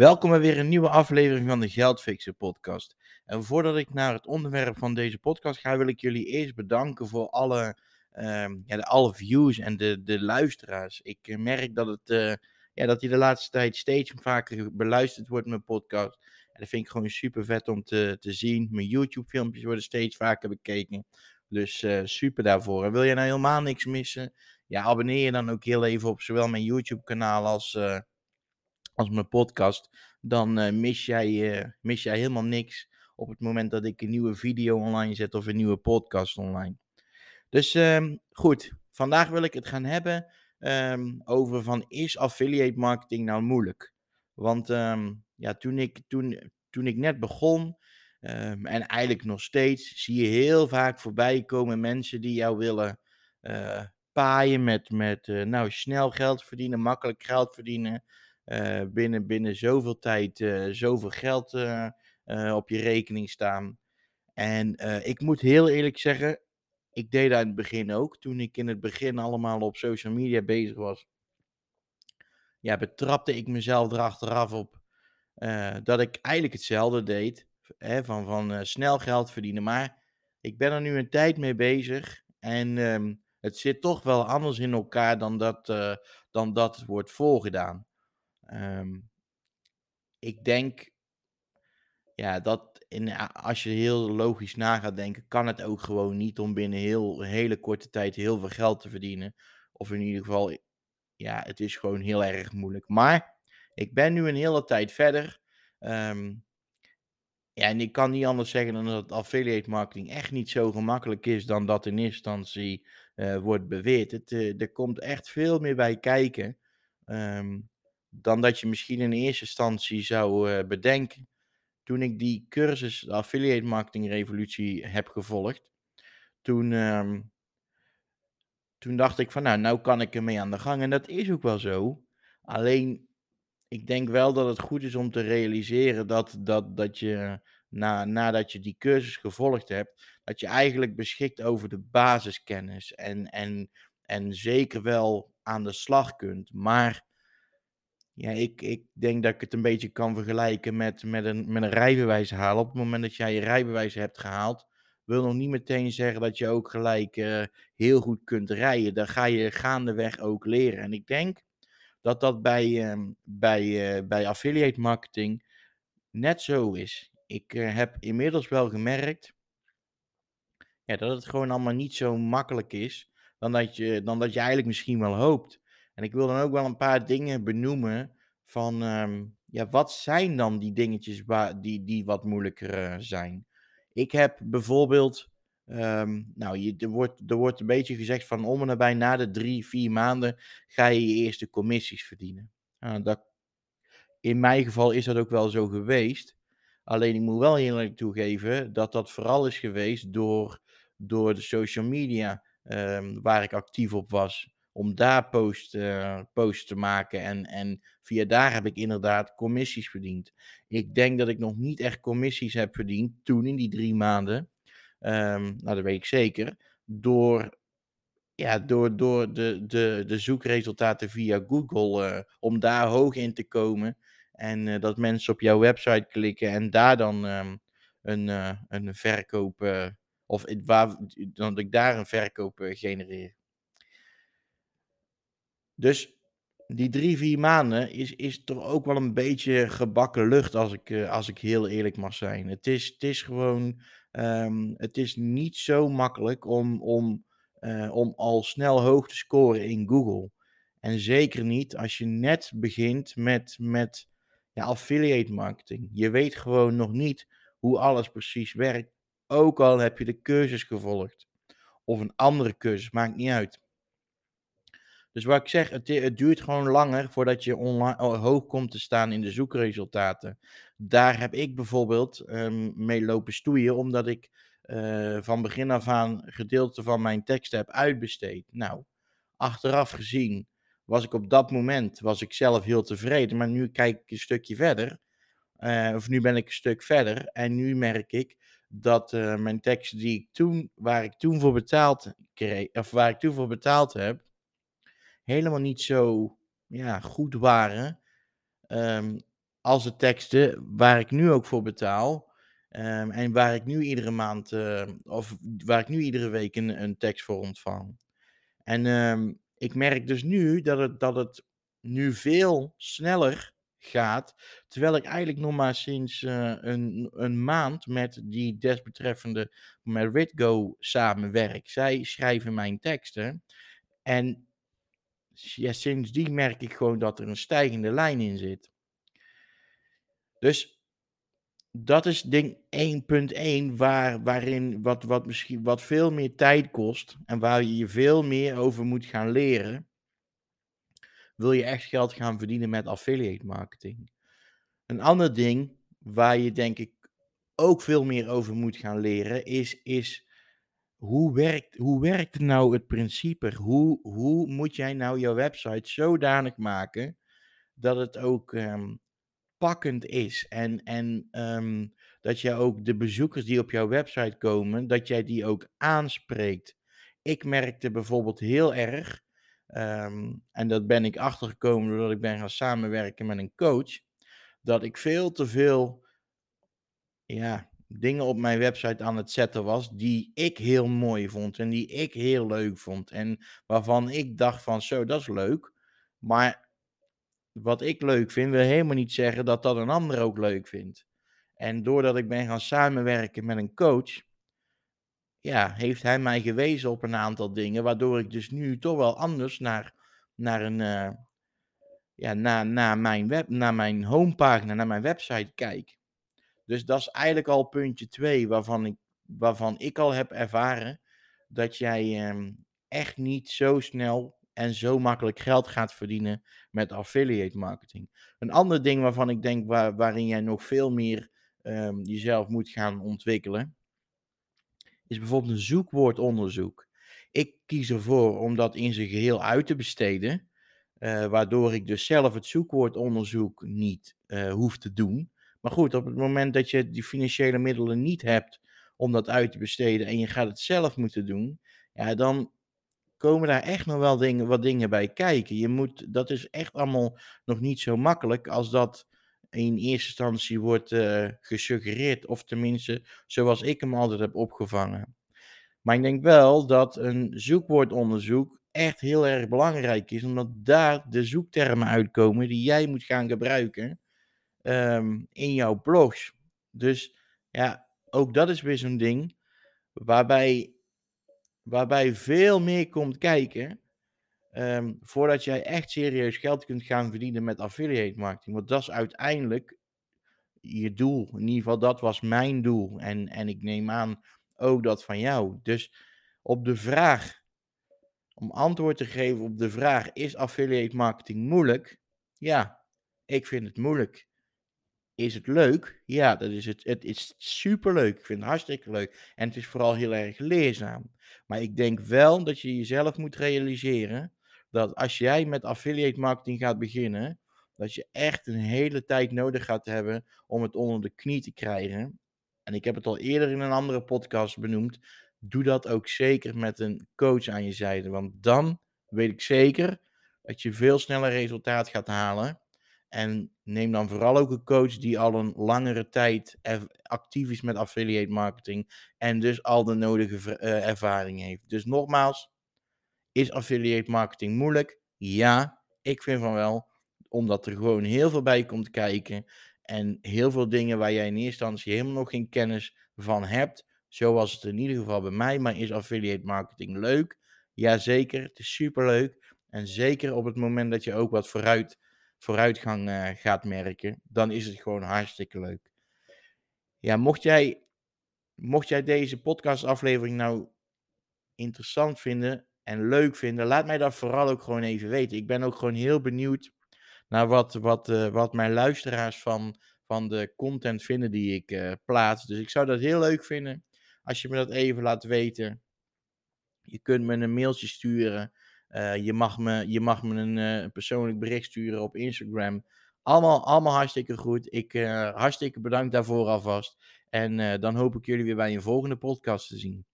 Welkom bij weer een nieuwe aflevering van de Geldfixer podcast. En voordat ik naar het onderwerp van deze podcast ga, wil ik jullie eerst bedanken voor alle, ehm, ja, de, alle views en de, de luisteraars. Ik eh, merk dat, het, eh, ja, dat die de laatste tijd steeds vaker beluisterd wordt, mijn podcast. En dat vind ik gewoon super vet om te, te zien. Mijn YouTube filmpjes worden steeds vaker bekeken. Dus uh, super daarvoor. En wil je nou helemaal niks missen? Ja, abonneer je dan ook heel even op zowel mijn YouTube kanaal als als mijn podcast, dan uh, mis, jij, uh, mis jij helemaal niks op het moment dat ik een nieuwe video online zet of een nieuwe podcast online. Dus um, goed, vandaag wil ik het gaan hebben um, over van is affiliate marketing nou moeilijk? Want um, ja, toen ik, toen, toen ik net begon, en eigenlijk nog steeds, zie je heel vaak voorbij komen mensen die jou willen uh, paaien met, met nou, snel geld verdienen, makkelijk geld verdienen. Uh, binnen, binnen zoveel tijd uh, zoveel geld uh, op je rekening staan. En ik moet heel eerlijk zeggen, ik deed dat in het begin ook. Toen ik in het begin allemaal op social media bezig was, ja, betrapte ik mezelf erachteraf op dat ik eigenlijk hetzelfde deed. Hè, van van snel geld verdienen. Maar ik ben er nu een tijd mee bezig. En um, het zit toch wel anders in elkaar dan dat, dan dat wordt voorgedaan. Um, ik denk ja, dat in, als je heel logisch na gaat denken, kan het ook gewoon niet om binnen heel, hele korte tijd heel veel geld te verdienen. Of in ieder geval, ja, het is gewoon heel erg moeilijk. Maar ik ben nu een hele tijd verder. Um, ja, en ik kan niet anders zeggen dan dat affiliate marketing echt niet zo gemakkelijk is dan dat in instantie uh, wordt beweerd. Uh, er komt echt veel meer bij kijken. Um, dan dat je misschien in eerste instantie zou uh, bedenken. Toen ik die cursus, de affiliate marketing revolutie, heb gevolgd, toen, um, toen dacht ik van nou, nou kan ik ermee aan de gang. En dat is ook wel zo. Alleen, ik denk wel dat het goed is om te realiseren dat, dat, dat je, na, nadat je die cursus gevolgd hebt, dat je eigenlijk beschikt over de basiskennis. En, en, en zeker wel aan de slag kunt. Maar ja, ik, ik denk dat ik het een beetje kan vergelijken met, met, een, met een rijbewijs halen. Op het moment dat jij je rijbewijs hebt gehaald, wil nog niet meteen zeggen dat je ook gelijk uh, heel goed kunt rijden. Dan ga je gaandeweg ook leren. En ik denk dat dat bij, uh, bij, uh, bij affiliate marketing net zo is. Ik eh, heb inmiddels wel gemerkt ja, dat het gewoon allemaal niet zo makkelijk is dan dat, je, dan dat je eigenlijk misschien wel hoopt. En ik wil dan ook wel een paar dingen benoemen van, um, ja, wat zijn dan die dingetjes waar, die, die wat moeilijker uh, zijn? Ik heb bijvoorbeeld, um, nou, je, er, wordt, er wordt een beetje gezegd van om en nabij na de drie, vier maanden ga je je eerste commissies verdienen. Nou, dat, in mijn geval is dat ook wel zo geweest. Alleen ik moet wel eerlijk toegeven dat dat vooral is geweest door, door de social media um, waar ik actief op was om daar post, uh, post te maken. En, en via daar heb ik inderdaad commissies verdiend. Ik denk dat ik nog niet echt commissies heb verdiend toen in die drie maanden. Um, nou, dat weet ik zeker. Door, ja, door, door de, de, de zoekresultaten via Google. Uh, om daar hoog in te komen. En uh, dat mensen op jouw website klikken en daar dan um, een, een verkoop. of waar, dat ik daar een verkoop genereer. Dus die drie, vier maanden is, is toch ook wel een beetje gebakken lucht, als ik, uh, als ik heel eerlijk mag zijn. Het is, het is gewoon, um, het is niet zo makkelijk om, om, uh, om al snel hoog te scoren in Google. En zeker niet als je net begint met, met ja, affiliate marketing. Je weet gewoon nog niet hoe alles precies werkt, ook al heb je de cursus gevolgd. Of een andere cursus, maakt niet uit. Dus wat ik zeg, het, het duurt gewoon langer voordat je online, hoog komt te staan in de zoekresultaten. Daar heb ik bijvoorbeeld um, mee lopen stoeien, omdat ik uh, van begin af aan gedeelte van mijn tekst heb uitbesteed. Nou, achteraf gezien was ik op dat moment was ik zelf heel tevreden, maar nu kijk ik een stukje verder. Uh, of nu ben ik een stuk verder en nu merk ik dat mijn teksten die ik toen, waar ik toen voor betaald kreeg, of waar ik toen voor betaald heb, helemaal niet zo ja, goed waren. Um, als de teksten waar ik nu ook voor betaal. ehm, en waar ik nu iedere maand, eh, of waar ik nu iedere week een, een tekst voor ontvang. En ehm, ik merk dus nu dat het, dat het nu veel sneller gaat. Terwijl ik eigenlijk nog maar sinds eh, een, een maand met die desbetreffende, met Ritgo samenwerk. Zij schrijven mijn teksten. En ja, sindsdien merk ik gewoon dat er een stijgende lijn in zit. Dus dat is ding 1.1 waar, waarin wat, wat misschien wat veel meer tijd kost en waar je je veel meer over moet gaan leren. Wil je echt geld gaan verdienen met affiliate marketing? Een ander ding waar je denk ik ook veel meer over moet gaan leren is, is hoe, werkt, hoe werkt nou het principe? Hoe, hoe moet jij nou jouw website zodanig maken dat het ook ehm, pakkend is en, en ehm, dat je ook de bezoekers die op jouw website komen, dat jij die ook aanspreekt. Ik merkte bijvoorbeeld heel erg, ehm, en dat ben ik achtergekomen doordat ik ben gaan samenwerken met een coach, dat ik veel te veel ja, dingen op mijn website aan het zetten was die ik heel mooi vond en die ik heel leuk vond en waarvan ik dacht van zo, dat is leuk, maar wat ik leuk vind, wil helemaal niet zeggen dat dat een ander ook leuk vindt. En doordat ik ben gaan samenwerken met een coach, ja, heeft hij mij gewezen op een aantal dingen, waardoor ik dus nu toch wel anders naar, naar een, uh, ja, naar, naar mijn web, naar mijn homepagina, naar mijn website kijk. Dus dat is eigenlijk al puntje 2, waarvan ik, waarvan ik al heb ervaren dat jij um, echt niet zo snel en zo makkelijk geld gaat verdienen met affiliate marketing. Een ander ding waarvan ik denk waar, waarin jij nog veel meer um, jezelf moet gaan ontwikkelen, is bijvoorbeeld een zoekwoordonderzoek. Ik kies ervoor om dat in zijn geheel uit te besteden, uh, waardoor ik dus zelf het zoekwoordonderzoek niet uh, hoef te doen. Maar goed, op het moment dat je die financiële middelen niet hebt om dat uit te besteden en je gaat het zelf moeten doen, ja, dan komen daar echt nog wel dingen, wat dingen bij kijken. Je moet, dat is echt allemaal nog niet zo makkelijk als dat in eerste instantie wordt uh, gesuggereerd. Of tenminste, zoals ik hem altijd heb opgevangen. Maar ik denk wel dat een zoekwoordonderzoek echt heel erg belangrijk is, omdat daar de zoektermen uitkomen die jij moet gaan gebruiken um, in jouw blogs. Dus ja, ook dat is weer zo'n ding waarbij waarbij veel meer komt kijken. Um, voordat jij echt serieus geld kunt gaan verdienen met affiliate marketing. Want dat is uiteindelijk je doel. In ieder geval, dat was mijn doel. En, en ik neem aan ook dat van jou. Dus op de vraag, om antwoord te geven op de vraag: is affiliate marketing moeilijk? Ja, ik vind het moeilijk. Is het leuk? Ja, dat is het. Het is superleuk. Ik vind het hartstikke leuk. En het is vooral heel erg leerzaam. Maar ik denk wel dat je jezelf moet realiseren dat als jij met affiliate marketing gaat beginnen, dat je echt een hele tijd nodig gaat hebben om het onder de knie te krijgen. En ik heb het al eerder in een andere podcast benoemd. Doe dat ook zeker met een coach aan je zijde. Want dan weet ik zeker dat je veel sneller resultaat gaat halen en neem dan vooral ook een coach die al een langere tijd actief is met affiliate marketing en dus al de nodige uh, ervaring heeft. Dus nogmaals, is affiliate marketing moeilijk? Ja, ik vind van wel, omdat er gewoon heel veel bij komt kijken en heel veel dingen waar jij in eerste instantie helemaal nog geen kennis van hebt. Zoals het in ieder geval bij mij, maar is affiliate marketing leuk? Jazeker, het is superleuk. En zeker op het moment dat je ook wat vooruit vooruitgang uh, gaat merken, dan is het gewoon hartstikke leuk. Ja, mocht jij, mocht jij deze podcastaflevering nou interessant vinden en leuk vinden, laat mij dat vooral ook gewoon even weten. Ik ben ook gewoon heel benieuwd naar wat, wat, uh, wat mijn luisteraars van, van de content vinden die ik uh, plaats. Dus ik zou dat heel leuk vinden als je me dat even laat weten. Je kunt me een mailtje sturen je, mag me, je mag me een uh, persoonlijk bericht sturen op Instagram. Allemaal, allemaal hartstikke goed. Ik uh, hartstikke bedankt daarvoor alvast. En dan hoop ik jullie weer bij een volgende podcast te zien.